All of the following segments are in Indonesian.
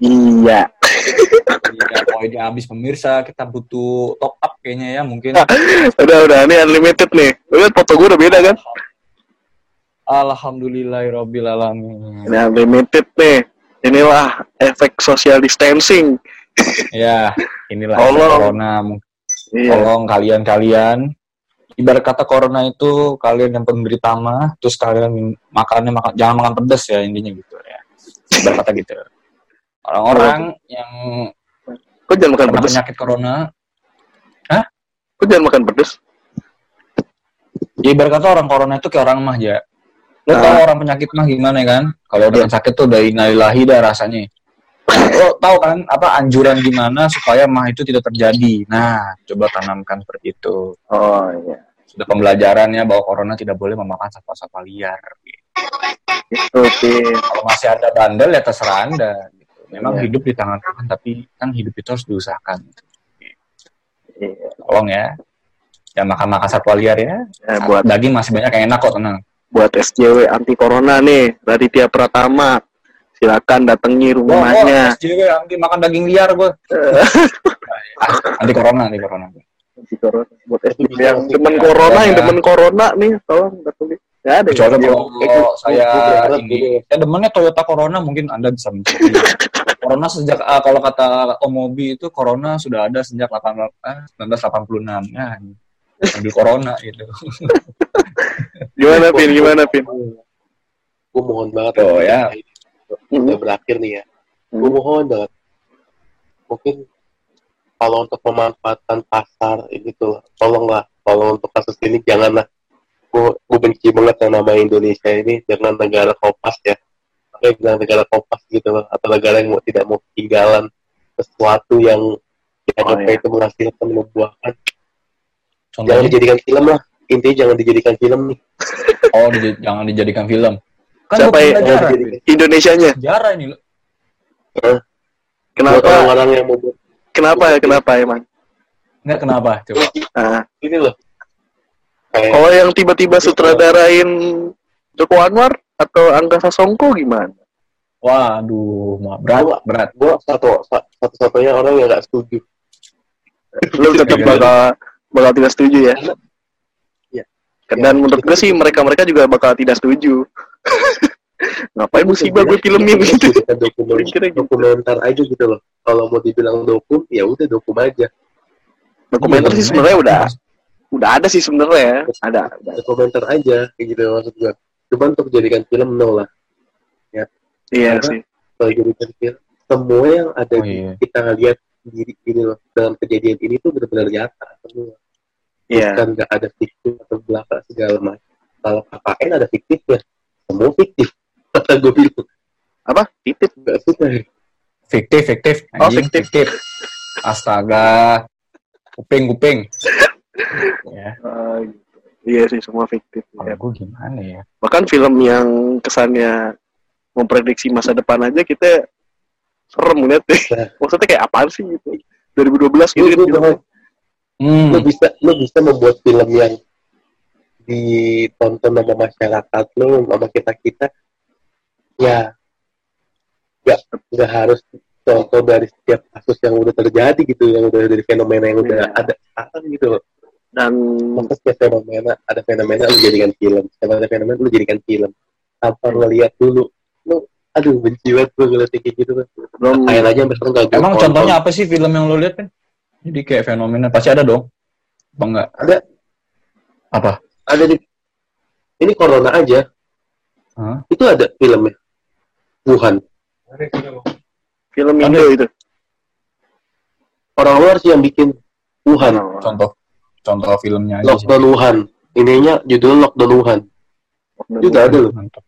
Iya. Iya, poinnya habis pemirsa, kita butuh top up kayaknya ya mungkin. udah udah ini unlimited nih. Lihat foto gue udah beda kan? Alhamdulillahirobbilalamin. Ini unlimited nih. Inilah efek social distancing. Ya, inilah Tolong. corona. Iya. Tolong kalian-kalian ibarat kata corona itu kalian yang penderita mah terus kalian makannya makan jangan makan pedas ya intinya gitu ya. Ibarat kata gitu. Orang-orang yang Kok jangan makan pedes? penyakit corona Kok jangan makan pedes? Ya ibarat kata orang corona itu kayak orang mah ya. Lo Ah. tau orang penyakit mah gimana kan? Kalau udah sakit tuh udah innalillahi dah rasanya. Lo tau kan apa anjuran gimana supaya mah itu tidak terjadi. Nah, coba tanamkan seperti itu. Oh iya. Sudah pembelajarannya bahwa corona tidak boleh memakan satwa-satwa liar. Oke. Kalau masih ada bandel ya terserah Anda. Memang Iya. hidup di tangan Tuhan, tapi kan hidup itu harus diusahakan. Iya. Tolong ya. Ya makan-makan satwa liar ya. Ya, buat Daging masih banyak yang enak kok, tenang. buat SJW anti corona nih dari tiap Pratama. Silakan datangi rumahnya. wah, SJW anti makan daging liar gue. anti corona, anti corona. Anti corona. Buat SJW yang demen ya. corona, yang Ya. demen corona nih, tolong datangi. Ya ada. Kecuali kalau Itu- saya itu berharap ini, gini. saya demennya Toyota Corona mungkin Anda bisa mencari. Corona sejak ah, kalau kata Om Mobi itu Corona sudah ada sejak 8, eh, 1986 ya. Ambil Corona gitu. Gimana Pin? Gimana Pin? Gue mohon banget Oh, ya. udah berakhir nih ya. Gue Hmm. mohon banget. Mungkin kalau untuk pemanfaatan pasar gitu lah, tolonglah. Kalau untuk kasus ini janganlah. Gue gue benci banget yang nama Indonesia ini dengan negara kopas ya. Makanya bilang negara kopas gitu loh. Atau negara yang mau, tidak mau ketinggalan sesuatu yang yang Oh, apa iya. itu menghasilkan membuahkan. Jangan Contohnya, dijadikan film lah. Intinya jangan dijadikan film nih. oh di- jangan dijadikan film. Kan Siapa yang- Pin. Indonesianya. sejarah ini. loh. Buat Kenapa? orang-orang yang mau buat Kenapa ya? Kenapa emang? Enggak kenapa? Coba. Nah, ini loh. Kayak kalau yang tiba-tiba sutradarain Joko Anwar atau Angga Sasongko gimana? Waduh, berat, Gua- berat. gue satu sa- satu-satunya orang yang nggak setuju. Lu tetap Iya. bakal bakal tidak setuju ya? Iya. Dan Iya. menurut gue sih mereka-mereka juga bakal tidak setuju. Ngapain musibah gue filmin Jadikan- gitu? jadikan dokumen, Kira-kira gitu. dokumenter aja gitu loh. Kalau mau dibilang dokum, ya udah dokum aja. Dokumenter sih sebenarnya udah udah ada sih sebenarnya. Ada. ada. Dokumenter aja, kayak gitu maksud gue. Cuma untuk dijadikan film no lah. Iya Karena- sih. Kalau dijadikan film, semua yang ada Oh, di iya. kita lihat diri ini loh dalam kejadian ini tuh benar-benar nyata semua. Iya. Bukan nggak ada fiktif atau belaka segala macam. Kalau KKN ada fiktifnya, semua fiktif. Kata gue bilang, Apa? Titip. nggak suka. Fiktif, fiktif. Oh, Anjing, fiktif. fiktif. Astaga. Kuping, kuping. Ya, gitu. Iya sih semua fiktif. kalau ya. gue gimana ya? Bahkan film yang kesannya memprediksi masa depan aja kita serem ngeliat deh. Nah. Maksudnya kayak apaan sih gitu. 2012 gitu Lu, filmnya. Hmm. lu bisa lu bisa membuat film yang ditonton sama masyarakat lu sama kita kita ya nggak nggak harus contoh dari setiap kasus yang udah terjadi gitu yang udah dari fenomena yang udah Iya. ada sekarang gitu loh Dan masa setiap fenomena ada fenomena lu jadikan film. Setiap ada fenomena lu jadikan film. Tanpa ngeliat dulu. Lu aduh benci banget gue ngeliat kayak gitu kan belum. Kayak aja sampai sekarang gak Emang contohnya apa sih film yang lo lihat, kan? Jadi kayak fenomena pasti ada dong. Apa enggak? ada. Apa? ada di ini corona aja. Hah? itu ada filmnya. Wuhan. Film Indo itu. orang luar sih yang bikin Wuhan. Contoh contoh filmnya aja. sih. Lockdown Wuhan ininya judul Lockdown Wuhan itu udah ada loh Mantap.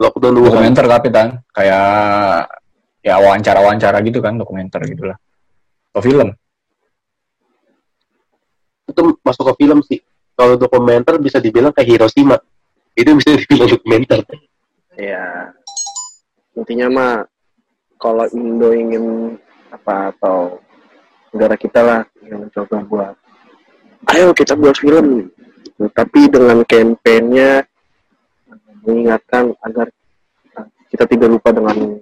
Lockdown Wuhan Dokumenter tapi kan kayak ya wawancara-wawancara gitu kan dokumenter gitu lah. Atau film. itu masuk ke film sih kalau dokumenter bisa dibilang kayak Hiroshima itu bisa dibilang dokumenter Ya. Intinya mah kalau Indo ingin apa atau negara kita lah yang mencoba buat ayo kita buat film. Gitu. tapi dengan kampanyenya mengingatkan agar kita tidak lupa dengan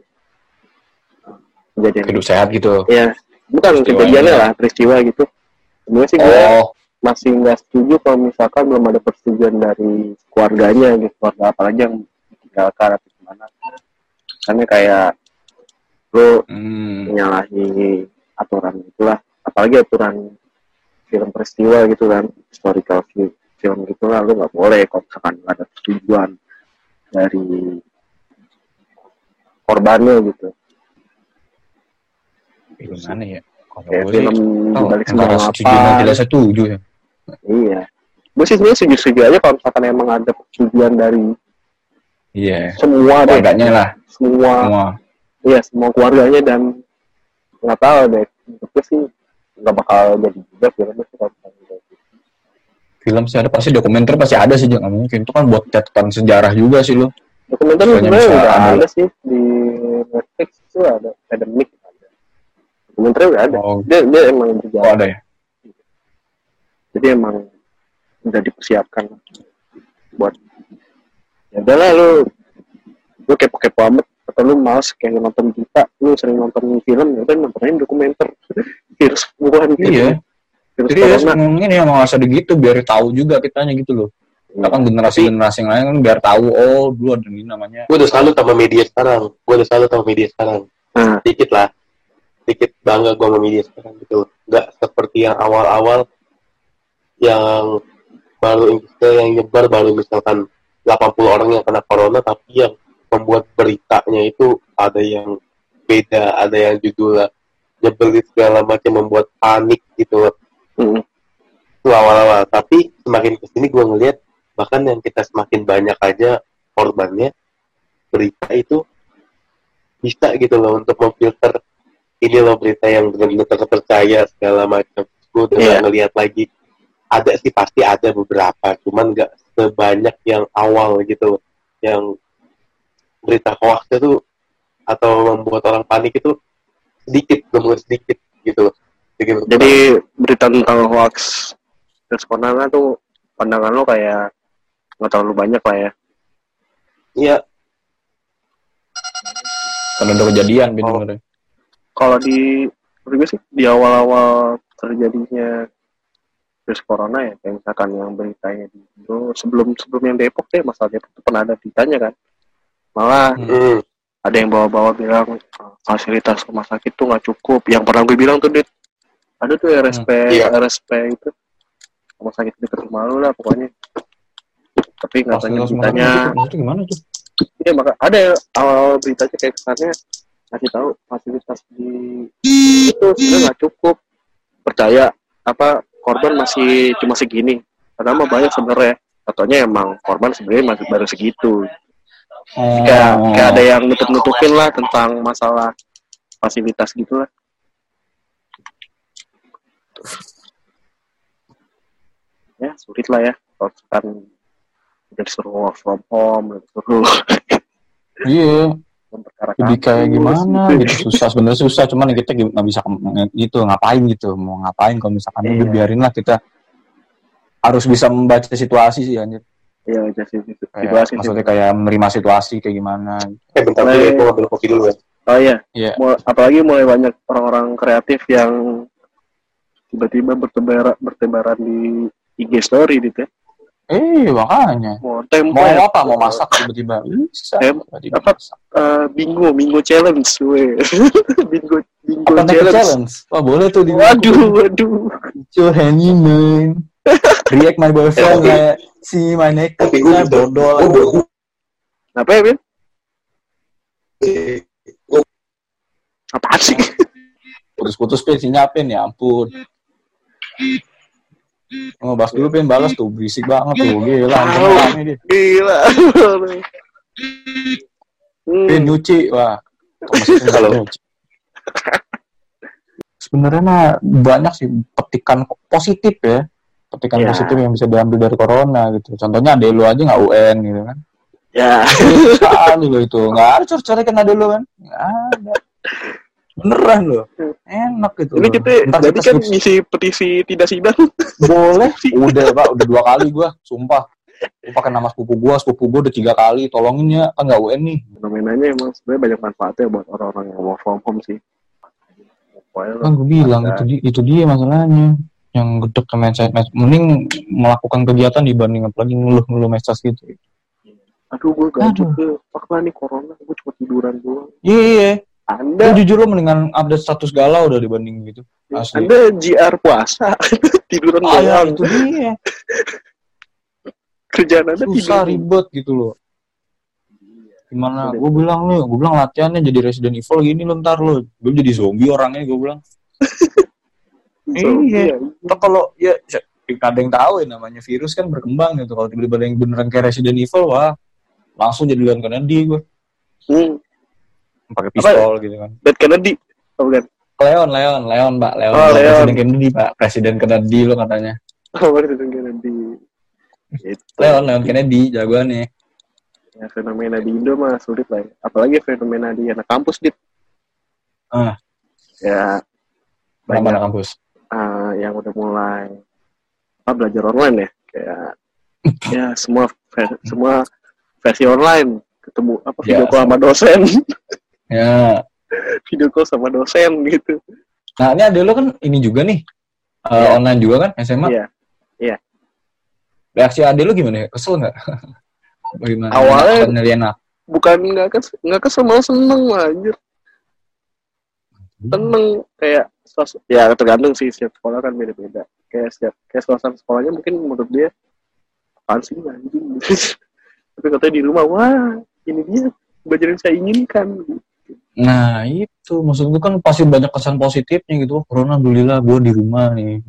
kejadian. Hidup sehat gitu. Ya bukan kejadiannya lah peristiwa gitu. Sebenarnya sih gue oh. masih nggak setuju kalau misalkan belum ada persetujuan dari keluarganya gitu. Keluarga apalagi yang ditinggalkan atau gimana. Karena kayak lu hmm. menyalahi aturan itulah apalagi aturan film peristiwa gitu kan historical fi- film gitu lah lu nggak boleh kalau misalkan nggak ada persetujuan dari korbannya gitu. Gimana ya? Kalau sih film dibalik semua setuju dan apa tidak setuju ya. Iya. Gue sih sebenarnya setuju setuju aja kalau misalkan emang ada persetujuan dari iya. semua deh. Keluarganya lah. Semua. Semua. Iya semua keluarganya dan nggak tahu deh. Gue sih nggak bakal jadi juga filmnya sih kalau gitu. film sih ada pasti dokumenter pasti ada sih jangan mungkin. Itu kan buat catatan sejarah juga sih lo dokumenter sebenarnya udah ada. ada sih. Di Netflix itu ada. Academic ada. Dokumenter udah ada. Oh, dia dia emang oh berjalan ada ya? Jadi emang udah dipersiapkan buat ya udahlah lu lu kepo-kepo amat. Atau lu males kayak nonton kita lu sering nonton film ya udah nontonin dokumenter virus bukan iya. virus jadi ya mungkin ya mau usah gitu biar tahu juga kitanya gitu loh. Kita kan generasi generasi yang lain kan biar tahu oh dulu ada ini namanya. Gue udah selalu sama media sekarang. Gue udah selalu sama media sekarang. Nah sedikit lah. Sedikit bangga gue sama media sekarang gitu nggak seperti yang awal-awal yang baru yang nyebar baru misalkan 80 orang yang kena corona tapi yang membuat beritanya itu ada yang beda ada yang judulnya nyebelin segala macam membuat panik gitu. Loh mm, itu awal-awal. Tapi semakin ke sini gue ngelihat bahkan yang kita semakin banyak aja korbannya berita itu bisa gitu loh untuk memfilter ini loh berita yang benar-benar terpercaya segala macam. Gue udah nggak ngelihat lagi. Ada sih pasti ada beberapa cuman nggak sebanyak yang awal gitu loh. Yang berita hoaxnya tuh atau membuat orang panik itu sedikit benar sedikit gitu. Loh Sedikit jadi berita tentang hoax virus corona tuh pandangan lo kayak nggak terlalu banyak lah ya. Iya. Kan udah kejadian Oh. kalau di menurut gue sih di awal-awal terjadinya virus corona ya kayak misalkan yang beritanya di Indo sebelum sebelum yang Depok deh masalah Depok itu pernah ada beritanya kan. Malah Hmm. Hmm. ada yang bawa-bawa bilang "Ah, fasilitas rumah sakit tuh nggak cukup. Yang pernah gue bilang tuh dit. Ada tuh RSP Iya. RSP itu. Rumah sakit dekat rumah lu lah pokoknya. Tapi nggak tanya beritanya itu, gimana tuh? Iya maka ada yang awal beritanya kayak kesannya ngasih tahu fasilitas di itu sebenarnya nggak cukup. Percaya apa korban masih cuma segini. Padahal mah banyak sebenarnya. Contohnya emang korban sebenarnya masih baru segitu oh. kayak kayak ada yang nutup nutupin lah tentang masalah fasilitas gitu lah. Ya sulit lah ya. Kalau kan udah disuruh work from home udah disuruh iya. jadi kayak gimana gitu. susah sebenarnya susah. Cuman kita nggak bisa gitu ngapain gitu. Mau ngapain kalau misalkan Iya. udah biarin lah kita harus bisa membaca situasi sih anjir Iya, jadi kayak, situasi maksudnya kayak menerima situasi kayak gimana Eh bentar dulu ya, gue ngambil kopi dulu ya. Oh iya, Iya. Mul- apalagi mulai banyak orang-orang kreatif yang tiba-tiba bertebaran bertebaran di IG story gitu ya. eh makanya Mau tempo mau ya, apa mau masak tiba-tiba bisa Em, tiba-tiba apa? eh, bingo, bingo challenge, we. bingo, bingo apa challenge. challenge. wah boleh tuh di Waduh, waduh. your handy man react my boyfriend Tapi- kayak si my naked Tapi gue nah, dodol gue Apa ya, Bin? Apaan sih? putus-putus pin sinyapin ya ampun. Oh, bahas dulu pin balas tuh berisik banget tuh. Gila Gila. pin hmm. nyuci. Wah. Kalau- sebenarnya mah banyak sih petikan positif ya petikan Ya. positif yang bisa diambil dari corona gitu contohnya ada lu aja nggak UN gitu kan Ya, sekali lo itu nggak ada cari kena dulu kan nggak ada beneran loh enak gitu ini kita Ntar jadi kan ngisi petisi tidak sidang. boleh udah pak udah dua kali gua sumpah gua pakai nama sepupu gua sepupu gua udah tiga kali tolongin ya kan nggak UN nih Fenomenanya emang sebenarnya banyak manfaatnya buat orang-orang yang work from home sih. pokoknya kan gue bilang ada. itu dia, itu dia masalahnya yang gedek ke medsos med- mending melakukan kegiatan dibanding apalagi ngeluh-ngeluh medsos gitu. Aduh gue gabut Aduh. ke fakla nih corona. Gue cuma tiduran doang. Iya iya anda Lu jujur lo mendingan update status galau udah dibanding gitu. Asli. Anda GR puasa. Tiduran ah, ya, doang. itu dia. Kerjaan anda susah tidur. ribet gitu loh. Gimana? Gue bilang lo gue bilang latihannya jadi Resident Evil gini lo ntar lo gue jadi zombie orangnya gue bilang So, Iya. iya. Ntar kalau ya ya, ada yang tahu ya namanya virus kan berkembang gitu. Kalau tiba-tiba ada yang beneran kayak Resident Evil wah langsung jadi Leon Kennedy gue Hmm. pakai pistol gitu kan. Dead Kennedy? Oh bukan. Leon Leon Leon mbak Leon, Oh. Leon. Presiden Kennedy pak. Presiden Kennedy lo katanya. Oh Dead Kennedy. Itu Leon Leon Kennedy jagoannya ya. Fenomena di Indo mah sulit lah ya. apalagi fenomena di anak kampus dit. Ah. ya. Mana banyak. kampus ah, yang udah mulai apa belajar online ya? Kayak ya semua semua versi online. Ketemu apa video Ya, call sama dosen. Ya. Video call sama dosen gitu. Nah ini ada lo kan ini juga nih. Eh, Iya. online juga kan SMA Iya. reaksi ade lo gimana ya? Kesel nggak? Bagaimana Awalnya- penilaian bukan nggak kes nggak kesel malah seneng lah anjir seneng kayak sos- ya tergantung sih setiap sekolah kan beda-beda kayak setiap kayak suasana sekolahnya mungkin menurut dia apaan sih anjing tapi katanya di rumah wah ini dia belajar yang saya inginkan Nah itu maksud gue kan pasti banyak kesan positifnya gitu. Oh, Corona alhamdulillah gue di rumah nih.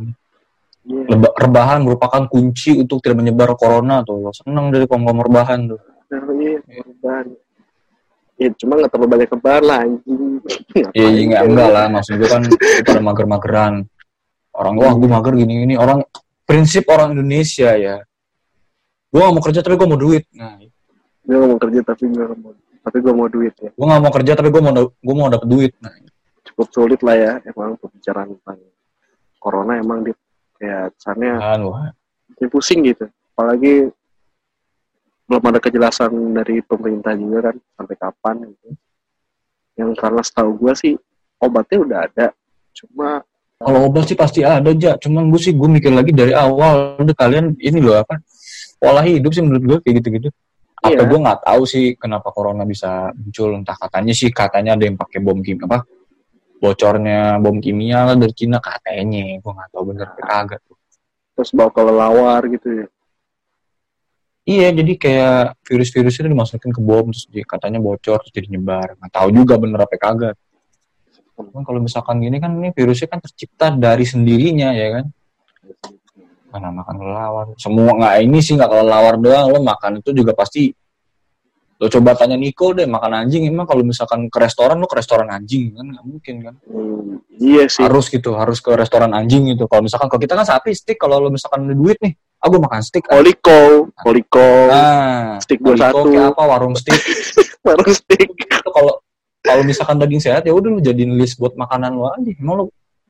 Iya. Leba- rebahan merupakan kunci untuk tidak menyebar corona tuh. Seneng dari kaum-kaum rebahan tuh. Nah, iya, rebahan. Ya, cuma nggak terlalu banyak rebahan lah, anjing. Iya iya, enggak enggak lah maksud gue kan pada mager-mageran. Orang wah gue mager gini-gini. Orang prinsip orang Indonesia ya. Gue gak mau kerja tapi gue mau duit. Nah, Gue nggak mau kerja tapi gue mau, tapi gue mau duit ya. gue gak mau kerja tapi gue mau gue mau dapet duit. Nah, Cukup sulit lah ya, emang pembicaraan tentang corona emang di kayak kesannya kan wah. bikin pusing gitu. Apalagi belum ada kejelasan dari pemerintah juga kan sampai kapan gitu. Yang karena setahu gue sih obatnya udah ada, cuma Kalau obat sih pasti ada aja. Cuman gue sih gue mikir lagi dari awal. Udah kalian ini loh apa? Pola hidup sih menurut gue kayak gitu-gitu. Apa Iya. gue nggak tahu sih kenapa corona bisa muncul. Entah katanya sih katanya ada yang pakai bom kim apa? Bocornya bom kimia lah dari Cina katanya. Gue nggak tahu bener kagak. terus bawa kelelawar gitu ya. Iya, jadi kayak virus-virus itu dimasukin ke bom terus katanya bocor terus jadi nyebar. Nggak tahu juga bener apa kagak. Cuman kalau misalkan gini kan ini virusnya kan tercipta dari sendirinya ya kan. mana makan kelelawar semua nggak ini sih nggak kelelawar doang lo makan itu juga pasti lo coba tanya Niko deh makan anjing. Emang kalau misalkan ke restoran lo ke restoran anjing kan? Nggak mungkin kan? Hmm, iya sih. harus gitu harus ke restoran anjing gitu. Kalau misalkan kalau kita kan sapi stick. Kalau lo misalkan ada duit nih aku makan stick ah. Oliko, Oliko, nah stick 21. kayak apa? Warung stick. Baru stick. kalau kalau misalkan daging sehat ya udah lo jadiin list buat makanan lo aja. Emang lo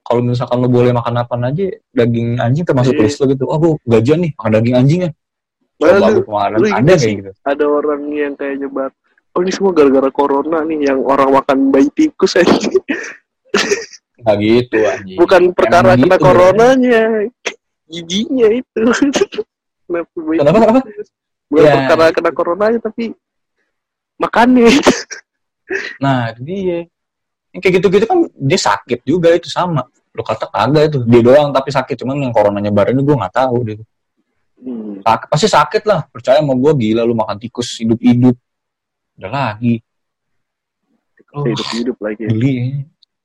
kalau misalkan lo boleh makan apa aja daging anjing termasuk Iya. list lo gitu. Oh gue gajian nih makan daging anjing ya Coba lu- kemarin lu ada kayak gitu ada orang yang kayak nyebar, oh ini semua gara-gara corona nih, yang orang makan bayi tikus aja. Nggak gitu anjing. Bukan perkara Emang kena gitu, coronanya, giginya itu. Kenapa bayi Kenapa, kenapa? Bukan Ya. perkara kena coronanya, tapi makannya. Nah, itu dia. Yang kayak gitu-gitu kan dia sakit juga itu sama. Lo kata kagak itu. Dia doang tapi sakit. Cuman yang corona nyebarin gue nggak tahu dia. Hmm. Sak- pasti sakit lah. Percaya sama gue gila lu makan tikus hidup-hidup. Udah lagi. Oh, Hidup-hidup lagi. geli.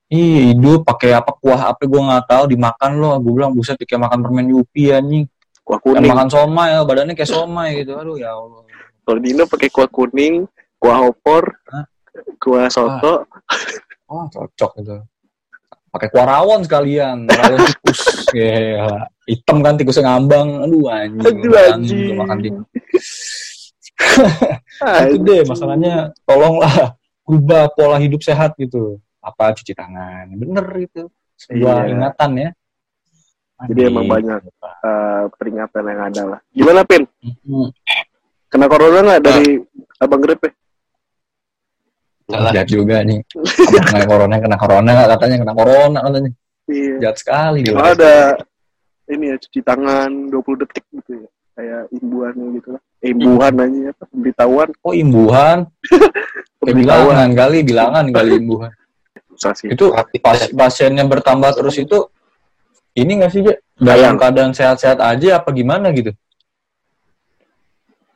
Iya hidup pakai apa kuah apa gue nggak tahu dimakan lo. Gue bilang buset kayak makan permen yupi anjing. Kuah kuning. makan somai ya, badannya kayak somai gitu. Aduh ya Allah. Kalau di Indo pakai kuah kuning, kuah opor, Hah? kuah soto. Oh cocok gitu. Pakai kuah rawon sekalian, rawon tikus. Gila. Hitam kan tikusnya ngambang. Aduh anjing. Aduh anjing. makan tikus. Ah, itu deh masalahnya. Tolonglah ubah pola hidup sehat gitu. Apa cuci tangan. Bener itu. Sebuah Iya. ingatan ya. Jadi emang banyak. eh, peringatan yang ada lah. Gimana Pin? Kena corona nggak dari abang grep ya? Jahat juga nih. Kena corona, kena corona katanya kena corona katanya. Iya. Jahat sekali dia. Kalau ada ini ya cuci tangan 20 detik gitu ya. Kayak imbuhannya gitu lah. Eh, imbuhan aja ya, pemberitahuan. Oh imbuhan. Pemberitahuan. bilangan kali, bilangan kali imbuhan. Susah sih. Itu pas pasiennya bertambah terus itu ini nggak sih? Sayang. Dalam keadaan sehat-sehat aja apa gimana gitu?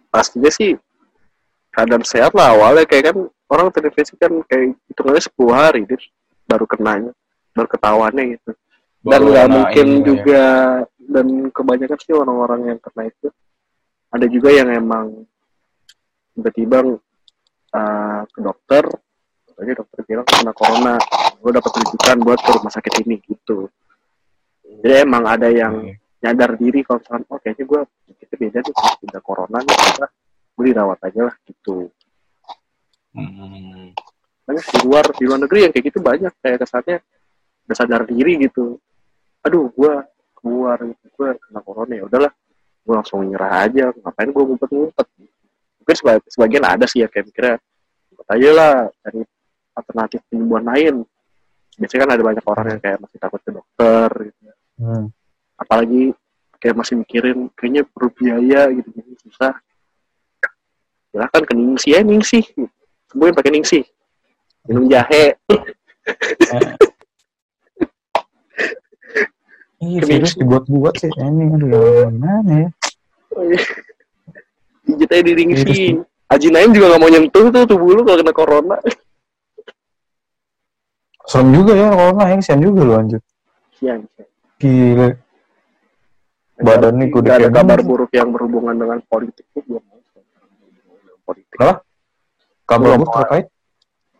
pastinya sih keadaan sehat lah awalnya kayak kan orang terinfeksi kan kayak hitungannya 10 hari dia baru kenanya baru ketahuannya gitu. Dan nggak mungkin ini, ya. juga dan kebanyakan sih orang-orang yang kena itu. Ada juga yang emang tiba-tiba uh, ke dokter aja dokter bilang kena corona gue dapat rujukan buat ke rumah sakit ini gitu. Jadi emang ada yang nyadar diri kalau misalkan oh kayaknya gue itu beda nih udah corona nih udah gue dirawat aja lah gitu Hmm. banyak di luar di luar negeri yang kayak gitu banyak. Kayak kesannya udah sadar diri gitu. Aduh gue keluar gitu gue kena corona ya udahlah. Gue langsung nyerah aja. Ngapain gue ngumpet-ngumpet? Mungkin seba- sebagian ada sih ya kayak mikirnya ngumpet aja lah cari alternatif penyembuhan lain. Biasanya kan ada banyak orang yang kayak masih takut ke dokter gitu Hmm. apalagi kayak masih mikirin kayaknya perlu biaya gitu gitu susah silahkan ke ningsi ya ningsi sembuhin pakai ningsi minum jahe Iya, Kemisi. virus dibuat-buat sih ini aduh ya gimana ya? pijit aja di ningsi Virus. Haji Naim juga gak mau nyentuh tuh tubuh lu kalau kena corona Serem juga ya corona ya, kesian juga lu anjir. Sian, Gila. Badan nih kudu Gak ada kabar buruk yang berhubungan dengan politik tuh belum mau politik Kenapa? Belum, buruk terkait?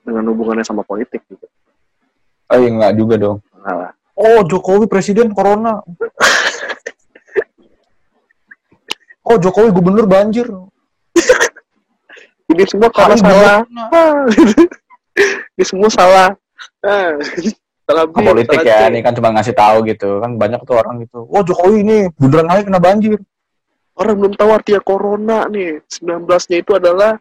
dengan hubungannya sama politik gitu Oh iya enggak juga dong. Enggak lah Oh Jokowi presiden corona. Oh Jokowi gubernur banjir. ini semua karena Hari salah. Ah, ini semua salah Ah, salah B, politik salah ya, ini kan cuma ngasih tahu gitu kan banyak tuh orang gitu. Oh Jokowi ini bundaran HI kena banjir. orang belum tahu artinya corona nih 19-nya itu adalah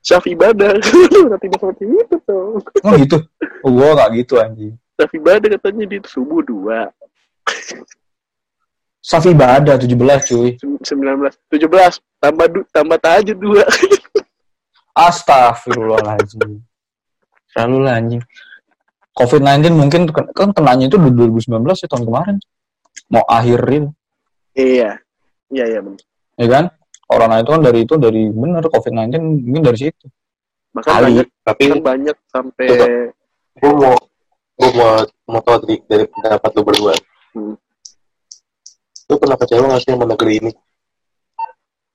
syaf ibadah nanti seperti itu tuh Oh gitu. Oh, gua nggak gitu anjing. syaf ibadah katanya di subuh dua Safi ibadah 17 cuy. 19 17 tambah du, tambah tahajud dua Astagfirullahaladzim. Selalu lah anjing. COVID-19 mungkin ke- kan kenanya itu di 2019 ya tahun kemarin. Mau akhirin, iya iya iya bener ya kan? Corona itu kan dari itu dari bener COVID-19 mungkin dari situ. bahkan Kali. banyak Tapi kan banyak sampai gue mau gue mau mau tahu dari, dari pendapat lu berdua. Hmm. Lu pernah kecewa nggak sih sama negeri ini?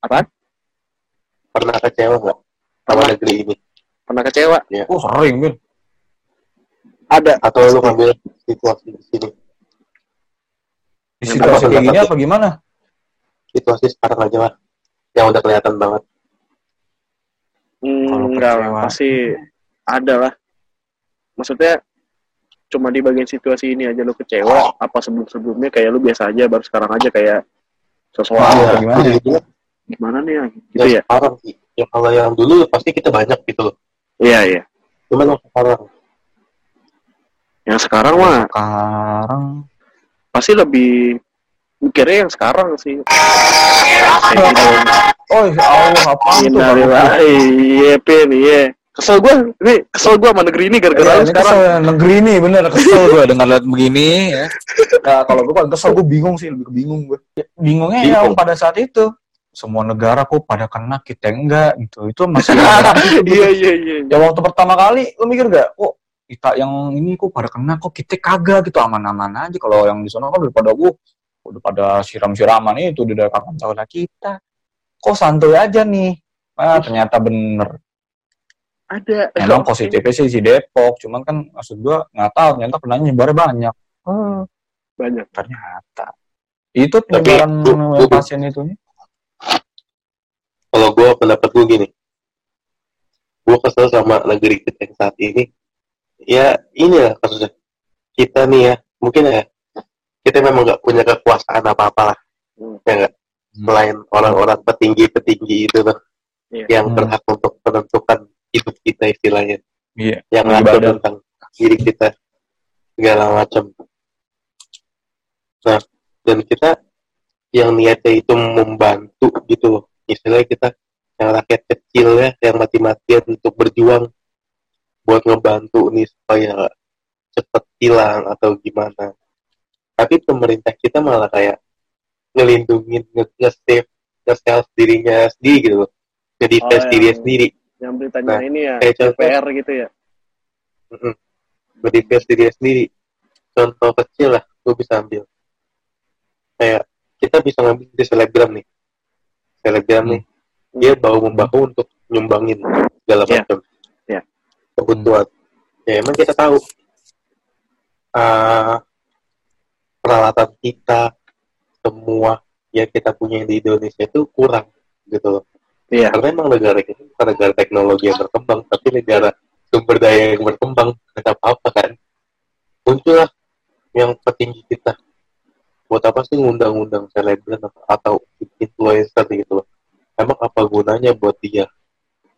Apaan? Pernah kecewa nggak sama Pernah. negeri ini? pernah kecewa Oh sering, Bin. ada Atau lu ngambil situasi di sini? Di situasi kayak gini apa gimana? Situasi sekarang aja lah, yang udah kelihatan banget. Hmm, Kalau enggak lah, pasti ada lah. Maksudnya cuma di bagian situasi ini aja lu kecewa, apa sebelum-sebelumnya kayak lu biasa aja, baru sekarang aja kayak sesuatu Wah, ya, gimana ya? Jadi, gimana nih ya, gitu ya, ya? sekarang. Ya kalau yang dulu pasti kita banyak gitu loh. Iya, iya. Cuman yang sekarang Yang sekarang mah Sekarang pasti lebih mikirnya yang sekarang sih. Gitu. Oh, ya Allah, tuh? Innalillahi, iya, Pin, iya. Kesel gua, ini kesel gua sama negeri ini gara-gara Iya, lu ini sekarang. kesel ya, negeri ini bener kesel gue dengar lihat begini ya. Nah, kalau gue paling kesel gue bingung sih, lebih bingung gue. Ya, bingungnya ya Bingung. pada saat itu semua negara kok pada kena kita enggak gitu. Itu masih ada. Iya, iya, iya. ya waktu pertama kali lu mikir gak, kok kita yang ini kok pada kena kok kita kagak gitu aman-aman aja kalau yang di sana kan udah pada gua udah pada siram-siraman itu di daerah saudara kita kok santuy aja nih ah ternyata bener Ada. Emang positifnya sih si Depok, cuman kan maksud gua nggak tahu ternyata penanya nyebarnya banyak. Oh, Banyak. ternyata. Itu penyebaran pasien itu nih. kalau gue pendapat gue gini gue kesel sama negeri kita yang saat ini ya ini lah kasusnya kita nih ya mungkin ya kita memang nggak punya kekuasaan apa apa lah Hmm. ya nggak selain orang-orang petinggi petinggi itu tuh Iya. yang Hmm. berhak untuk menentukan hidup kita istilahnya Iya. yang ngatur tentang diri kita segala macam nah dan kita yang niatnya itu membantu gitu loh istilahnya kita yang rakyat kecil ya yang mati-matian untuk berjuang buat ngebantu nih supaya cepet hilang atau gimana tapi pemerintah kita malah kayak ngelindungin nge- nge-save nge-self dirinya sendiri gitu loh nge-defense Oh, dirinya yang- sendiri Yang beritanya Nah, ini ya, kayak contoh- DPR gitu ya. Mm-mm. berdefense dirinya sendiri contoh kecil lah gue bisa ambil kayak kita bisa ngambil di selebgram nih selebgram Hmm. nih dia bahu membahu untuk nyumbangin segala Iya. macam Iya. kebutuhan ya emang kita tahu ah, peralatan kita semua yang kita punya di Indonesia itu kurang gitu loh. Iya. karena emang negara kita bukan negara teknologi yang berkembang tapi negara sumber daya yang berkembang tetap apa kan. Muncullah yang petinggi kita. Buat apa sih ngundang-undang selebgram atau influencer gitu loh? Emang apa gunanya buat dia?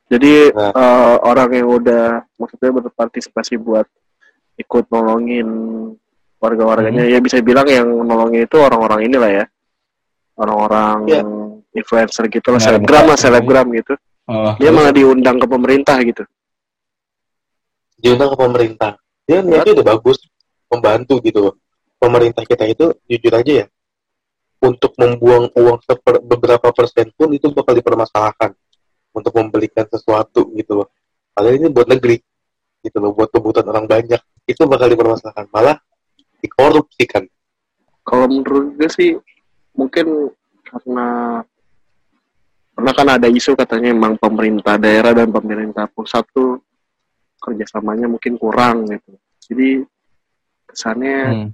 Jadi Nah. eh, orang yang udah maksudnya berpartisipasi buat ikut nolongin warga-warganya ya bisa bilang yang nolongin itu orang-orang inilah ya. Orang-orang Iya. influencer gitu lah, selebgram lah, selebgram gitu. Oh, Dia malah diundang ke pemerintah gitu. diundang ke pemerintah. Dia niatnya udah bagus membantu gitu. Pemerintah kita itu jujur aja ya untuk membuang uang seper, beberapa persen pun itu bakal dipermasalahkan. Untuk membelikan sesuatu gitu loh. Padahal ini buat negeri gitu loh buat kebutuhan orang banyak. Itu bakal dipermasalahkan. Malah dikorupsikan Kalau menurut gue sih mungkin karena karena kan ada isu katanya emang pemerintah daerah dan pemerintah pusat tuh kerjasamanya mungkin kurang gitu. Jadi kesannya hmm.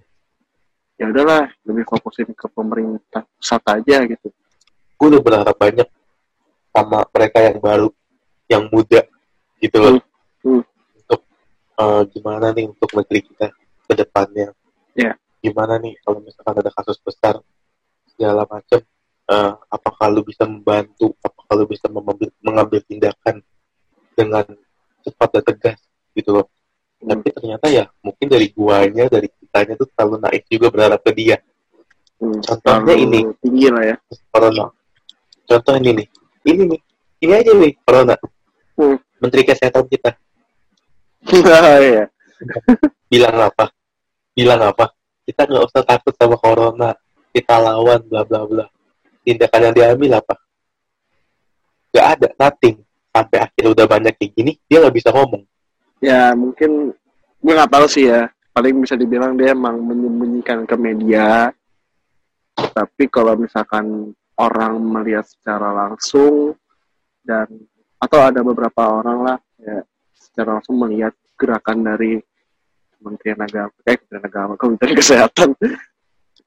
ya udahlah lebih fokusin ke pemerintah pusat aja gitu. gue udah berharap banyak sama mereka yang baru yang muda gitu loh Hmm. untuk eh, gimana nih untuk negeri kita ke depannya Ya. gimana nih kalau misalkan ada kasus besar segala macam eh, apakah lu bisa membantu apakah lu bisa mengambil, mengambil tindakan dengan cepat dan tegas gitu loh Hmm. tapi ternyata ya mungkin dari guanya dari kitanya tuh terlalu naif juga berharap ke dia Hmm, Contohnya ini. tinggi lah ya. corona contoh ini nih ini nih ini aja nih corona Hmm. menteri kesehatan kita Iya. bilang apa bilang apa kita nggak usah takut sama corona kita lawan bla bla bla tindakan yang diambil apa nggak ada nothing sampai akhirnya udah banyak kayak gini dia nggak bisa ngomong ya mungkin gue nggak tahu sih ya. Paling bisa dibilang dia emang menyembunyikan ke media. Tapi kalau misalkan orang melihat secara langsung dan atau ada beberapa orang lah ya secara langsung melihat gerakan dari Kementerian Agama, eh Kementerian Agama, Kementerian Kesehatan,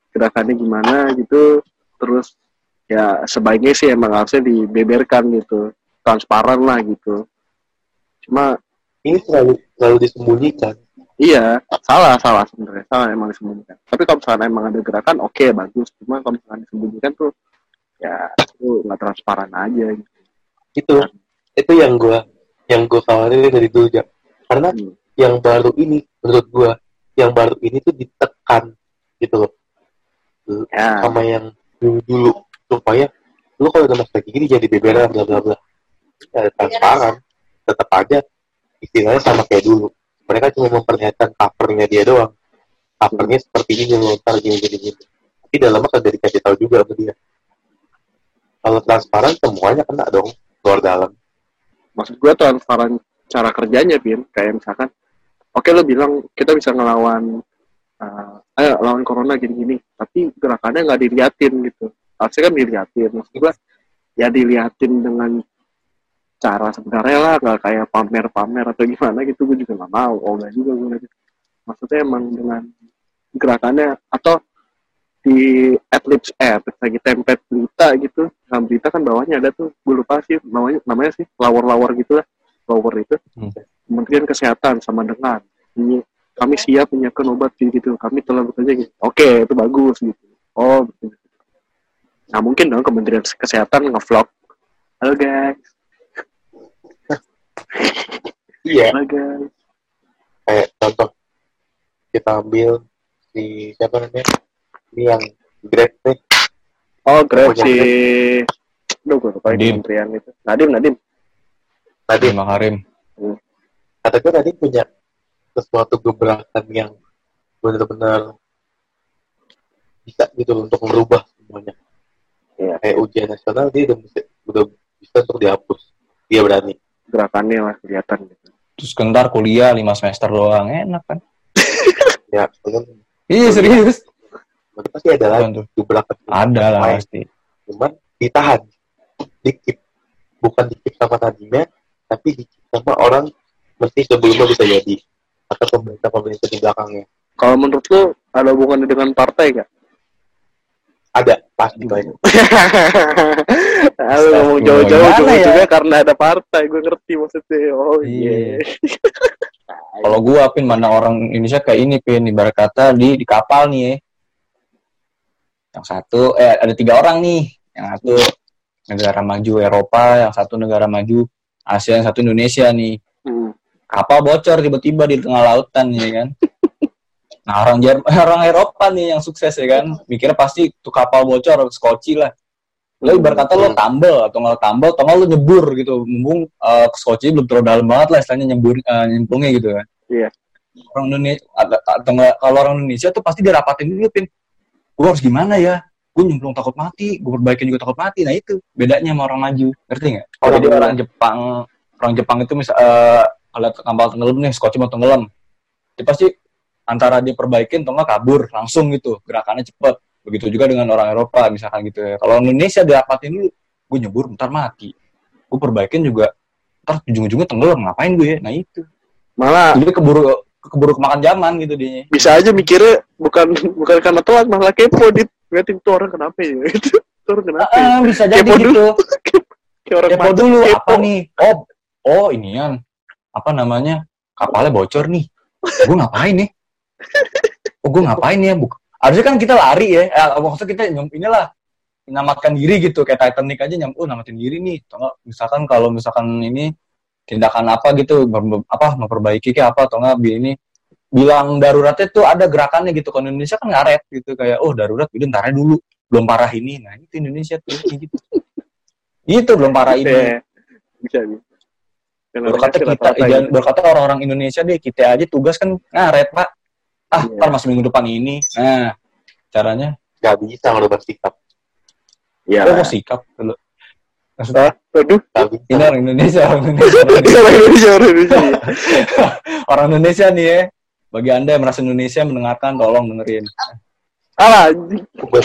gerakannya gimana gitu, terus ya sebaiknya sih emang harusnya dibeberkan gitu, transparan lah gitu. Cuma ini selalu selalu disembunyikan Iya, salah, salah sebenarnya. Salah emang disembunyikan. Tapi kalau misalkan emang ada gerakan, oke, bagus. Cuma kalau misalkan disembunyikan tuh, ya itu nggak transparan aja. Gitu. itu itu yang gua yang gua khawatirin dari dulu ya karena Hmm. Yang baru ini menurut gua yang baru ini tuh ditekan gitu loh. Ya, sama yang dulu dulu supaya lu kalau udah masuk kayak gini jadi beberan bla bla bla. Ya, transparan tetap aja istilahnya sama kayak dulu. Mereka cuma memperlihatkan covernya dia doang. Covernya seperti ini loh ntar gini gini gini. Tapi dalamnya kagak dikasih tahu juga sama dia. Kalau transparan semuanya kena dong luar dalam. Maksud gue transparan cara kerjanya, Pin. Kayak misalkan, oke lo bilang kita bisa ngelawan, uh, ayo lawan corona gini-gini. Tapi gerakannya nggak diliatin gitu. Harusnya kan diliatin. Maksud gue, ya diliatin dengan cara sebenarnya lah, nggak kayak pamer-pamer atau gimana gitu. Gue juga nggak mau. Oh, nggak juga gue gitu. Maksudnya emang dengan gerakannya atau di adlibs eh lagi template berita gitu nah berita kan bawahnya ada tuh gue lupa sih namanya namanya sih lawar-lawar gitu lah lawar itu Hmm. Kementerian Kesehatan sama dengan ini kami siap menyiapkan obat gitu, gitu. kami telah bekerja gitu oke itu bagus gitu oh betul. nah mungkin dong Kementerian Kesehatan ngevlog halo guys iya Nah, guys. kayak contoh kita ambil si siapa namanya ini yang Grab nih Oh, Grab si... Duh, gue lupa Nadim. kementerian itu. Nadim, Nadim. Tadi Terima Karim. kata gue tadi punya sesuatu gebrakan yang benar-benar bisa gitu untuk merubah semuanya Iya. kayak ujian nasional dia udah bisa, udah bisa untuk dihapus dia berani Gerakannya lah kelihatan gitu. Terus kentar kuliah 5 semester doang. Enak kan? ya kan Iya serius. pasti ada lagi tuh? gebrakan Ada lah pasti. cuman ditahan dikip bukan dikip sama tadinya tapi sama orang mesti sebelumnya bisa jadi atau pemerintah pemerintah di belakangnya Kalau menurut lu ada hubungannya dengan partai gak? ada pasti banyak Lu ngomong jauh-jauh juga ya? juga karena ada partai, gue ngerti maksudnya. Oh iya. Iya. Kalau gua pin mana orang Indonesia kayak ini pin ibarat kata di di kapal nih ya. Yang satu eh ada tiga orang nih. Yang satu negara maju Eropa, yang satu negara maju Asia, yang satu Indonesia nih. Hmm. Kapal bocor tiba-tiba di tengah lautan ya kan. Nah orang Jerman, orang Eropa nih yang sukses ya kan, mikirnya pasti tuh kapal bocor, skoci lah. Lo ibarat kata lo tambel atau nggak tambel, atau nggak lo nyebur gitu, mumpung uh, skoci belum terlalu dalam banget lah, istilahnya nyembur, eh, nyemplungnya gitu kan. Iya. Orang Indonesia, atau, atau nggak kalau orang Indonesia tuh pasti dirapatin dulu pin. Gue harus gimana ya? Gue nyemplung takut mati, gue perbaikin juga takut mati. Nah itu bedanya sama orang maju, ngerti nggak? Kalau Orang jadi maju. orang Jepang, orang Jepang itu misal uh, kalau kapal tenggelam nih, skoci mau tenggelam, dia pasti antara dia perbaikin atau nggak kabur langsung gitu. Gerakannya cepet. Begitu juga dengan orang Eropa misalkan gitu ya. Kalau Indonesia diapatin dulu gue nyebur bentar mati. Gue perbaikin juga ntar ujung-ujungnya tenggelam ngapain gue ya? Nah itu. Malah jadi keburu keburu kemakan zaman gitu dia. bisa aja mikirnya bukan bukan karena telat malah kepo dit. Ngeliatin tuh orang kenapa ya? Itu tuh orang kenapa ya? ah, bisa jadi Kepo gitu. Kayak orang kepo dulu kepo. apa nih? Oh oh inian apa namanya kapalnya bocor nih. Gue ngapain nih? Oh gue ngapain ya? Buk harusnya kan kita lari ya. Eh, maksudnya kita inilah menyelamatkan diri gitu. Kayak Titanic aja nyam oh namatin diri nih. Atau misalkan kalau misalkan ini tindakan apa gitu apa memperbaiki kayak apa atau nggak bi- ini bilang daruratnya tuh ada gerakannya gitu. Kalau Indonesia kan ngaret gitu kayak oh darurat udah ntar aja dulu belum parah ini. Nah itu Indonesia tuh kayak gitu. Itu belum parah ini. Iya. Bisa bisa. Berkata kita jangan berkata orang-orang Indonesia deh kita aja tugas kan ngaret pak. Ah Iya. ntar masih minggu depan ini. Nah caranya? Nggak bisa ngerubah sikap Iya. oh sikap dulu maksudnya? Bisa. Ini orang Indonesia orang Indonesia. Orang Indonesia, orang Indonesia. orang Indonesia nih ya bagi anda yang merasa Indonesia mendengarkan tolong dengerin. Alah, ubah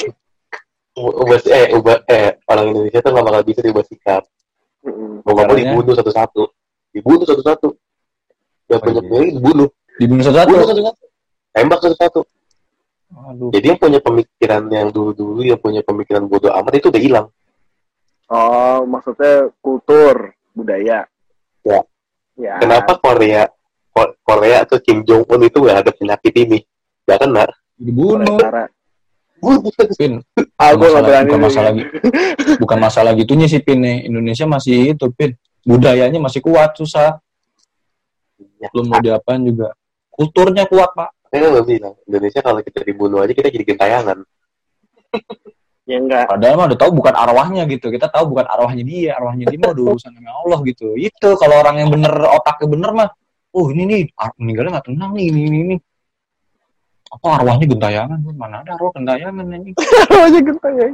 ubah eh ubah eh orang Indonesia tuh nggak bakal bisa diubah sikap. Mau nggak mau dibunuh satu-satu. Dibunuh satu-satu. Yang Oh, punya pemilik dibunuh. Dibunuh satu-satu? Satu-satu. Tembak satu-satu. Aduh. Jadi yang punya pemikiran yang dulu-dulu yang punya pemikiran bodoh amat itu udah hilang. Oh, maksudnya kultur, budaya. Ya. Ya. kenapa Korea Ko- Korea atau Kim Jong Un itu gak ada penyakit ini gak kena. Dibunuh. Pin. Ah, bukan masalah, bukan masalah gitu bukan masalah gitunya sih pin. Nih Indonesia masih itu pin. Budayanya masih kuat susah. Ya, belum mau diapain juga. Kulturnya kuat pak. Saya nggak bilang Indonesia kalau kita dibunuh aja kita jadi gentayangan. Ya enggak. padahal mah udah tahu bukan arwahnya gitu. Kita tahu bukan arwahnya dia arwahnya dia mah udah urusan sama Allah gitu. Itu kalau orang yang bener otaknya bener mah oh ini nih ar- meninggalnya nggak tenang nih ini ini ini. Apa arwahnya gentayangan? Mana ada arwah gentayangan ini? Aja genteng ya.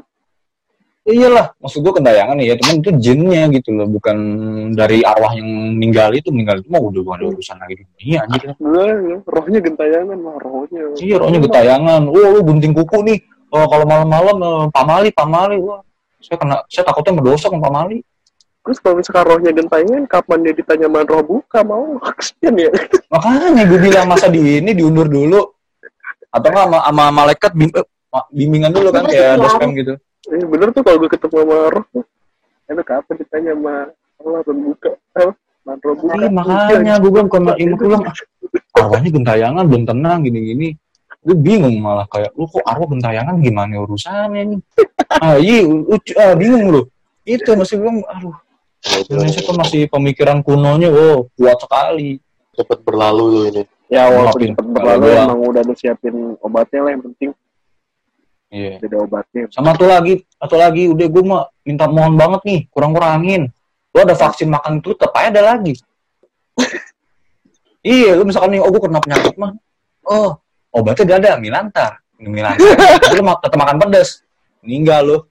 iyalah maksud gua gentayangan ya cuman itu jinnya gitu loh bukan dari arwah yang meninggal itu. Meninggal itu mah udah bukan ada urusan lagi di dunia aja kita Gue rohnya gentayangan mah rohnya. iya rohnya gentayangan. Oh lu gunting kuku nih. Oh kalau malam-malam eh, pamali pamali wah saya kena saya takutnya berdosa sama pamali Terus kalau misalkan rohnya gentayangan, kapan dia ditanya sama roh buka mau? Kasian ya. makanya gue bilang masa di ini diundur dulu atau nggak sama, sama malaikat bim, eh, bimbingan dulu kan kayak dospem gitu Eh, bener tuh kalau gue ketemu sama roh tuh. Itu kapan ditanya sama Allah roh buka? Apa? Sama roh buka. iya makanya gue bilang bukan ibu pulang arwahnya gentayangan belum tenang gini-gini gue bingung malah kayak lu kok arwah gentayangan gimana urusannya nih ah iya ah, bingung lu itu masih gue aduh Indonesia tuh masih pemikiran kunonya, wow, kuat sekali. cepet berlalu lu ini. Ya walaupun cepet berlalu gua- emang udah lu siapin obatnya lah yang penting Iya. udah ada obatnya. Sama tuh lagi, atau lagi, udah gue mah minta mohon banget nih, kurang-kurangin. Lu ada vaksin makan itu, tetap aja ada lagi. iya, lu misalkan nih, oh gue kena penyakit mah. Oh, obatnya gak ada, Milanta. Milanta. Tapi lu tetap makan pedas. Meninggal.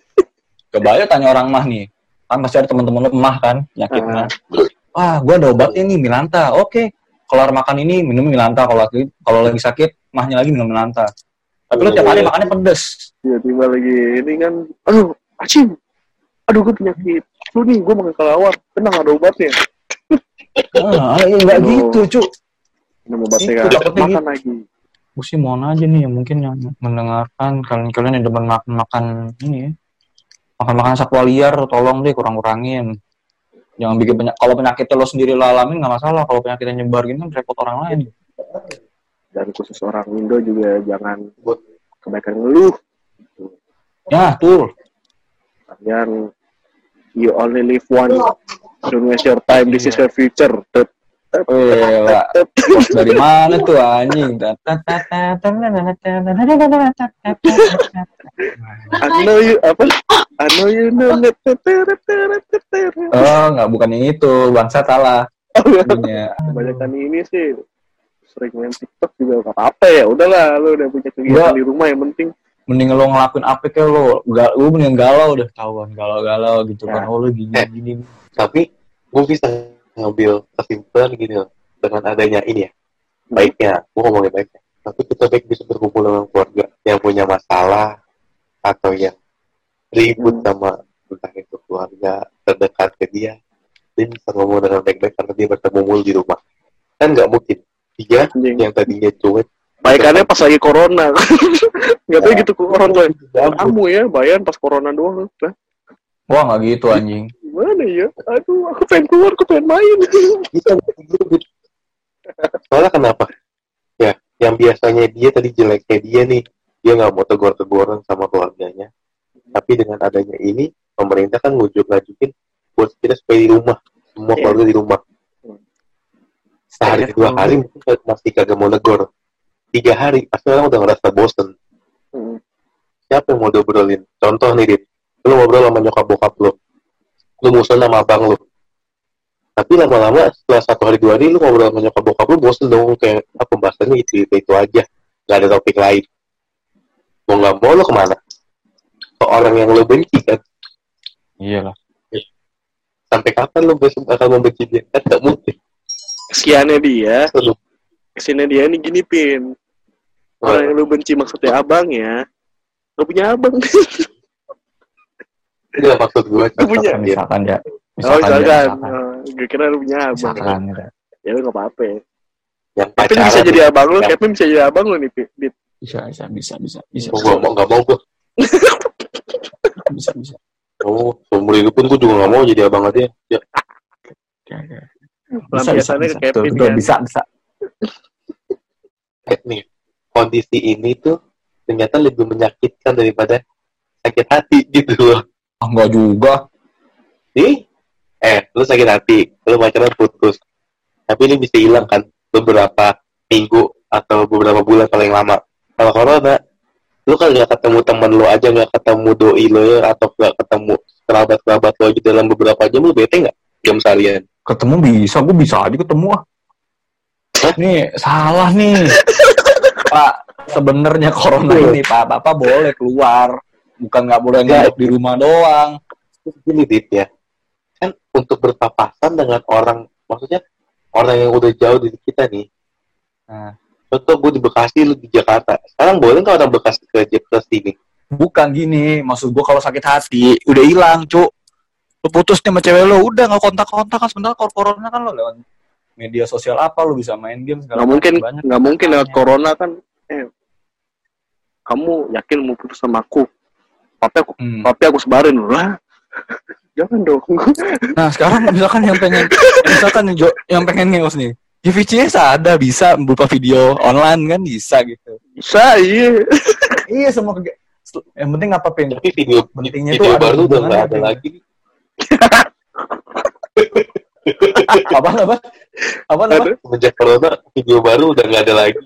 Coba aja tanya orang mah nih. Kan pasti ada teman-teman lu emah kan, penyakit Ah. mah. Wah, gue ada obatnya nih, Milanta. Oke, keluar makan ini, minum Milanta. Kalau lagi, kalau lagi sakit, mahnya lagi minum Milanta. Tapi lu tiap hari makannya pedes. Tiba-tiba lagi ini kan, aduh, acing, aduh gue penyakit flu nih, gue makan kelawar, tenang ada obatnya. Ah, iya, nggak Aduh. gitu, cu. Minum obatnya kan, makan gitu. lagi. Gue sih mohon aja nih, yang mungkin yang mendengarkan kalian-kalian yang demen makan-makan ini ya. Makan-makan satwa liar, tolong deh kurang-kurangin. Jangan bikin banyak. Kalau penyakitnya lo sendiri lo alamin nggak masalah. Kalau penyakitnya nyebar gitu kan repot orang lain. Dan khusus orang Indo juga jangan buat kebaikan ngeluh. Ya, tuh. Kalian, you only live one. Don't waste your time, this is your future. Tep, dari mana tuh anjing? I know you, apa? I know you know. Oh, nggak bukan yang itu. Bangsa salah. Oh, ya. Punya. kebanyakan ini sih sering main TikTok juga gak apa-apa ya udahlah lu udah punya kegiatan di rumah yang penting Mending lo ngelakuin apa kayak lo. Gal, lu mending galau udah tahuan. Galau-galau gitu kan. Ya. Oh, lu gini-gini. Tapi gue bisa ngambil kesimpulan gini loh dengan adanya ini ya. Baiknya, gue ngomongin baiknya. Tapi kita baik bisa berkumpul dengan keluarga yang punya masalah atau yang ribut sama entah itu keluarga terdekat ke dia. Dia bisa ngomong dengan baik-baik karena dia bertemu mulu di rumah. Kan nggak mungkin. Dia anjing yang tadinya cuek. baikannya pas lagi corona nggak tahu gitu orang tuh Gabut. kamu ya bayan pas corona doang Lah, Wah, nggak gitu anjing. Gimana ya aduh aku pengen keluar aku pengen main Kita gitu. Soalnya kenapa? Ya, yang biasanya dia tadi jeleknya dia nih, dia nggak mau tegur-teguran sama keluarganya. Tapi dengan adanya ini, pemerintah kan ngujuk ngajukin buat kita supaya di rumah, semua Iya. keluarga di rumah. Sehari Iya, dua hari mungkin masih kagak mau negor. Tiga hari, pasti orang udah ngerasa bosen. Hmm. Siapa yang mau diobrolin? Contoh nih, Dit. Lu ngobrol sama nyokap bokap lu. Lu musuhan sama abang lu. Tapi lama-lama setelah satu hari dua hari lu ngobrol sama nyokap bokap lu bosen dong kayak ah, pembahasannya itu, itu itu aja. Gak ada topik lain. Mau nggak mau lu ke mana? Ke orang yang lu benci kan? Iya lah. Sampai kapan lu besok akan membenci dia? Kan gak mungkin. kesiannya dia kesiannya dia ini gini pin orang yang lu benci maksudnya abang ya Gak punya abang Itu maksud gue. Lu punya. Misalkan ya. oh Misalkan ya. misalkan Misalkan. Oh, gue kira lu punya abang Misalkan gitu. ya lu gak apa-apa ya Yang Kevin bisa jadi abang lu Ya. Kevin bisa jadi abang lu nih Dit. Bisa, bisa, bisa, bisa, bisa. Gue mau nggak mau gue. Bisa, bisa. Oh, seumur hidup pun gue juga nggak mau jadi abang aja. Ya, Oke, oke. Pelampiasannya ke Kevin Betul, kan. bisa, bisa. eh, nih kondisi ini tuh ternyata lebih menyakitkan daripada sakit hati gitu loh. Ah, enggak juga. Nih, eh, lu sakit hati, lu pacaran putus. Tapi ini bisa hilang kan beberapa minggu atau beberapa bulan paling lama. Kalau corona, lu kan nggak ketemu temen lu aja, nggak ketemu doi lo ya, atau nggak ketemu kerabat-kerabat lo aja dalam beberapa jam, lu bete nggak jam seharian? Ketemu bisa, gue bisa aja ketemu ah. Hah? Nih, salah nih. Pak, sebenarnya corona ini, Pak, Bapak boleh keluar. Bukan nggak boleh Ya. nginep di rumah doang. Gini Dit ya. Kan untuk berpapasan dengan orang maksudnya orang yang udah jauh dari kita nih. Nah. contoh gue di Bekasi lu di Jakarta. Sekarang boleh nggak orang Bekasi ke ke sini? Bukan gini, maksud gue kalau sakit hati, udah hilang, cuk. Lu putus nih sama cewek lu, udah nggak kontak-kontak kan. Sebentar kalau corona kan lo lewat media sosial apa lu bisa main game segala nggak mungkin nggak mungkin lewat corona kan eh kamu yakin mau putus sama aku tapi aku Hmm. tapi aku sebarin. Lah jangan dong. Nah sekarang misalkan yang pengen misalkan yang, jo- yang pengen ngeos nih. Ya VCS ada bisa berupa video online kan bisa gitu. Bisa iya. Iya semua kege- yang penting apa pin tapi video Pentingnya video tuh ada baru udah nggak ada lagi. Apa apa apa apa. Semenjak corona, video baru udah nggak ada lagi.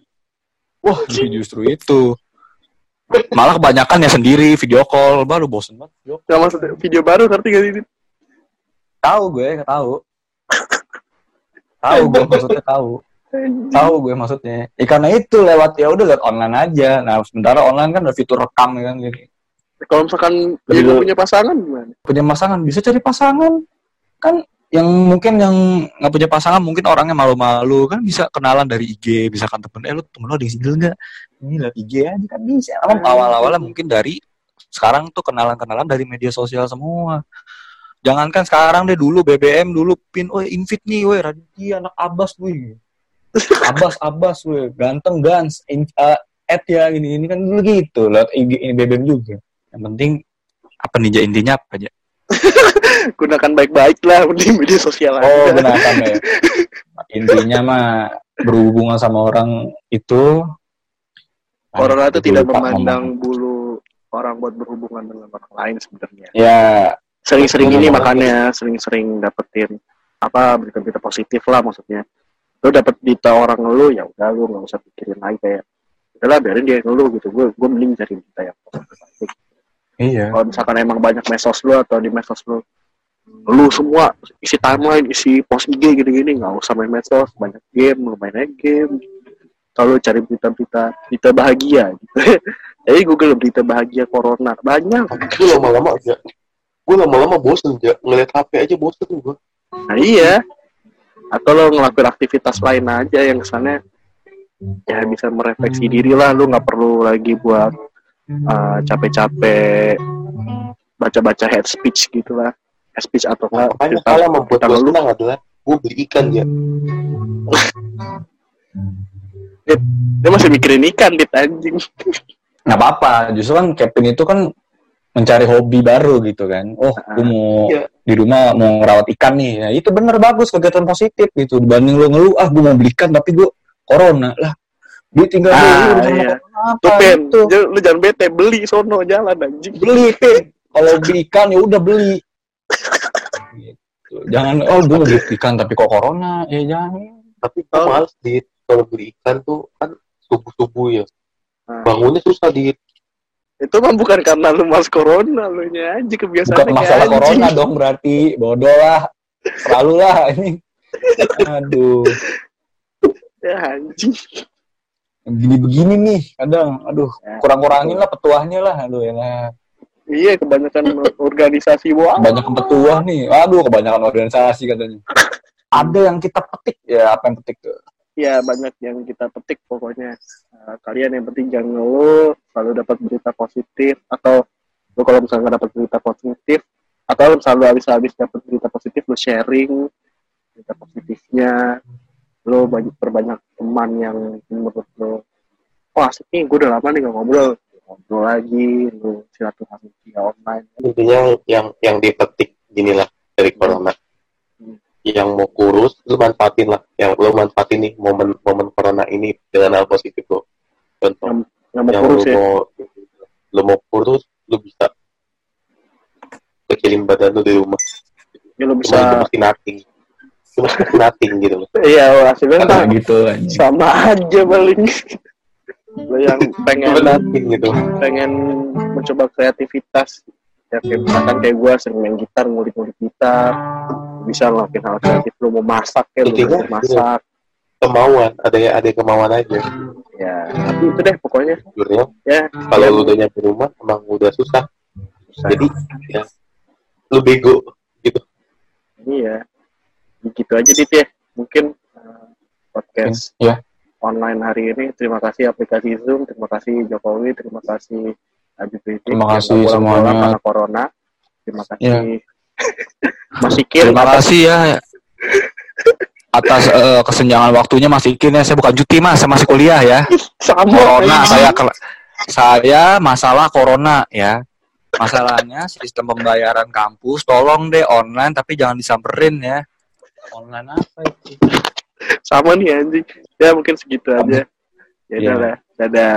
wah justru itu malah kebanyakan ya sendiri video call. Baru bosen banget video call. Nggak maksud video baru ngerti gak sih? Tahu gue tahu. Tahu gue maksudnya tahu. Tahu gue maksudnya. Ya, karena itu lewat ya udah lewat online aja. Nah sementara online kan ada fitur rekam ya kan jadi Kalau misalkan dia Lebih- nggak punya pasangan gimana? punya pasangan bisa cari pasangan. Kan yang mungkin yang nggak punya pasangan mungkin orangnya malu-malu. Kan bisa kenalan dari IG misalkan temen eh lu temen lo ada yang single nggak? Ini lihat IG aja kan bisa. Emang awal-awalnya mungkin dari sekarang tuh kenalan-kenalan dari media sosial semua. Jangankan sekarang deh dulu BBM dulu pin oh invite nih weh Raditya anak Abbas weh Abbas Abbas weh ganteng gans in, uh, add ya ini ini kan dulu gitu lihat IG ini BBM juga. Yang penting apa nih intinya apa aja Gunakan baik-baik lah di media sosial Oh, aja. gunakan ya. Intinya mah berhubungan sama orang itu Corona itu tidak memandang ngomong. bulu orang buat berhubungan dengan orang lain sebenarnya. Ya, Sering-sering ini makanya sering-sering dapetin apa berita-berita positif lah maksudnya. Lu dapet berita orang ngeluh ya udah lu nggak usah pikirin lagi kayak udahlah biarin dia ngeluh gitu. Gue gue mending cari berita yang positif. Iya. Kalau misalkan emang banyak mesos lu atau di mesos lu lu semua isi timeline, isi post IG gini-gini nggak usah main medsos, banyak game, lu main game. Kalau cari berita-berita berita bahagia gitu. Jadi Google berita bahagia corona banyak. Gue lama-lama aja. Gue lama-lama bosen aja. Ngeliat HP aja bosen gue. Nah iya. Atau lo ngelakuin aktivitas lain aja yang kesannya ya bisa merefleksi diri lah. Lu nggak perlu lagi buat uh, capek-capek baca-baca head speech gitu lah. Head speech atau Nah, kalau membuat cerita gue ngeluh. senang adalah gue beli ikan ya. Dia masih mikirin ikan dit anjing. Nggak apa-apa. Justru kan Kevin itu kan mencari hobi baru gitu kan. Oh, gue mau Iya. di rumah mau ngerawat ikan nih. Ya, itu bener bagus kegiatan positif gitu. Dibanding lu ngeluh, ah gue mau beli ikan tapi gue corona lah. Dia tinggal Ah, urusan iya. apa Tuh pen, gitu. Lu jangan bete beli sono jalan anjing. beli Pin. kalau beli ikan ya udah beli gitu. jangan oh gue beli ikan tapi kok corona ya jangan Tapi gue Oh. males di kalau beli ikan tuh kan subuh-subuh ya. Nah, Bangunnya susah di itu mah bukan karena lu mas corona lu nya aja kebiasaan bukan masalah corona dong berarti bodoh lah selalu lah ini aduh Ya anjing. Begini-begini nih kadang aduh Ya. kurang-kurangin lah petuahnya lah aduh ya lah. Iya kebanyakan organisasi wah. kebanyakan petuah nih aduh kebanyakan organisasi katanya ada yang kita petik ya apa yang petik tuh ya banyak yang kita petik pokoknya Nah, kalian yang penting jangan ngeluh selalu dapat berita positif atau lu kalau misalnya nggak dapat berita positif atau lu selalu habis-habis dapat berita positif lu sharing berita positifnya lu banyak perbanyak teman yang menurut lu wah nih gue udah lama nih gak ngobrol ngobrol lagi lu silaturahmi via online intinya yang yang dipetik gini lah dari corona. Hmm. Yang mau kurus, lu manfaatin lah. Yang lu manfaatin nih momen momen corona ini dengan hal positif lo. Contoh, yang mau yang kurus lu ya mau lu mau kurus, lu bisa kecilin badan lu di rumah. ya Cuma bisa masih nothing. Cuma nothing gitu loh. iya hasilnya entah gitu anjing. sama aja paling lu yang pengen nothing gitu. pengen mencoba kreativitas ya kayak misalkan kayak gue sering main gitar ngulik-ngulik gitar bisa ngelakuin hal kreatif lu mau masak lu Intinya, mau masak Kemauan, ada ya ada kemauan aja. ya tapi itu deh pokoknya Jujurnya, ya kalau ya, lu udah nyampe rumah emang udah susah. susah. Jadi ya lu bego gitu. iya gitu aja dit ya. Mungkin uh, podcast Ya. online hari ini. Terima kasih aplikasi Zoom terima kasih Jokowi terima kasih Habib Rizik. Terima kasih semuanya. karena corona. Terima kasih. Ya. Mas Ikir terima kasih ya. Atas eh, kesenjangan waktunya Mas Ikin ya. Saya bukan cuti Mas. Saya masih kuliah ya. Sama. Corona. Anjing. saya saya masalah corona ya. Masalahnya sistem pembayaran kampus tolong deh online tapi jangan disamperin ya online apa itu? Sama nih anjing. Ya mungkin segitu aja. Ya Iya. udah lah. Dadah